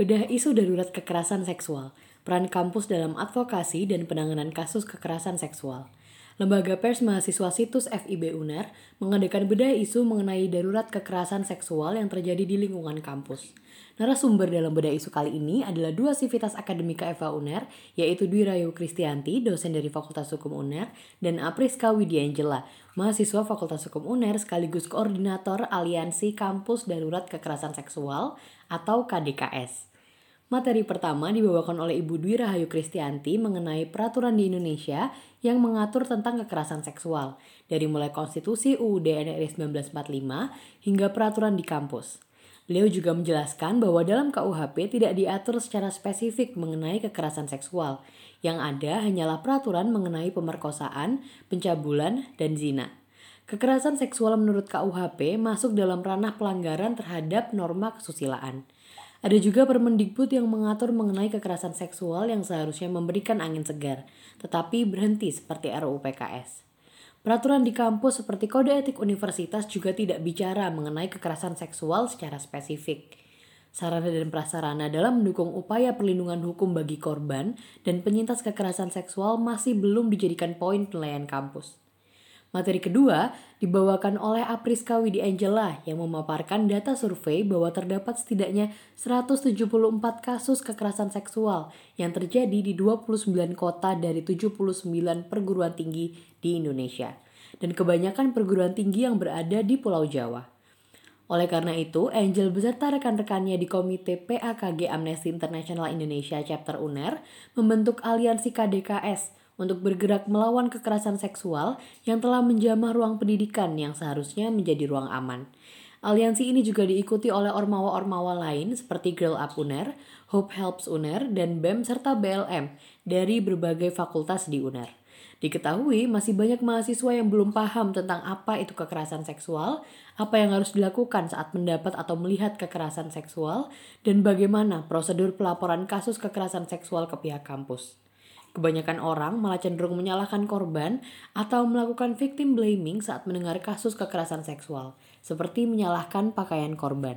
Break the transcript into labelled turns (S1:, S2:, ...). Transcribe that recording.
S1: Bedah isu darurat kekerasan seksual, peran kampus dalam advokasi dan penanganan kasus kekerasan seksual. Lembaga Pers Mahasiswa Situs FIB UNER mengadakan bedah isu mengenai darurat kekerasan seksual yang terjadi di lingkungan kampus. Narasumber dalam bedah isu kali ini adalah dua sivitas akademika Eva UNER, yaitu Dwi Rayu Kristianti, dosen dari Fakultas Hukum UNER, dan Apriska Widianjela, mahasiswa Fakultas Hukum UNER sekaligus koordinator Aliansi Kampus Darurat Kekerasan Seksual atau KDKS. Materi pertama dibawakan oleh Ibu Dwi Rahayu Kristianti mengenai peraturan di Indonesia yang mengatur tentang kekerasan seksual, dari mulai konstitusi UUD NRI 1945 hingga peraturan di kampus. Beliau juga menjelaskan bahwa dalam KUHP tidak diatur secara spesifik mengenai kekerasan seksual. Yang ada hanyalah peraturan mengenai pemerkosaan, pencabulan, dan zina. Kekerasan seksual menurut KUHP masuk dalam ranah pelanggaran terhadap norma kesusilaan. Ada juga Permendikbud yang mengatur mengenai kekerasan seksual yang seharusnya memberikan angin segar, tetapi berhenti seperti RUU PKS. Peraturan di kampus seperti Kode Etik Universitas juga tidak bicara mengenai kekerasan seksual secara spesifik. Sarana dan prasarana dalam mendukung upaya perlindungan hukum bagi korban dan penyintas kekerasan seksual masih belum dijadikan poin penilaian kampus. Materi kedua dibawakan oleh Apriska Widi Angela yang memaparkan data survei bahwa terdapat setidaknya 174 kasus kekerasan seksual yang terjadi di 29 kota dari 79 perguruan tinggi di Indonesia dan kebanyakan perguruan tinggi yang berada di Pulau Jawa. Oleh karena itu, Angel beserta rekan-rekannya di Komite PAKG Amnesty International Indonesia Chapter UNER membentuk aliansi KDKS untuk bergerak melawan kekerasan seksual yang telah menjamah ruang pendidikan yang seharusnya menjadi ruang aman. Aliansi ini juga diikuti oleh ormawa-ormawa lain seperti Girl Up UNER, Hope Helps UNER, dan BEM serta BLM dari berbagai fakultas di UNER. Diketahui masih banyak mahasiswa yang belum paham tentang apa itu kekerasan seksual, apa yang harus dilakukan saat mendapat atau melihat kekerasan seksual, dan bagaimana prosedur pelaporan kasus kekerasan seksual ke pihak kampus. Kebanyakan orang malah cenderung menyalahkan korban atau melakukan victim blaming saat mendengar kasus kekerasan seksual, seperti menyalahkan pakaian korban.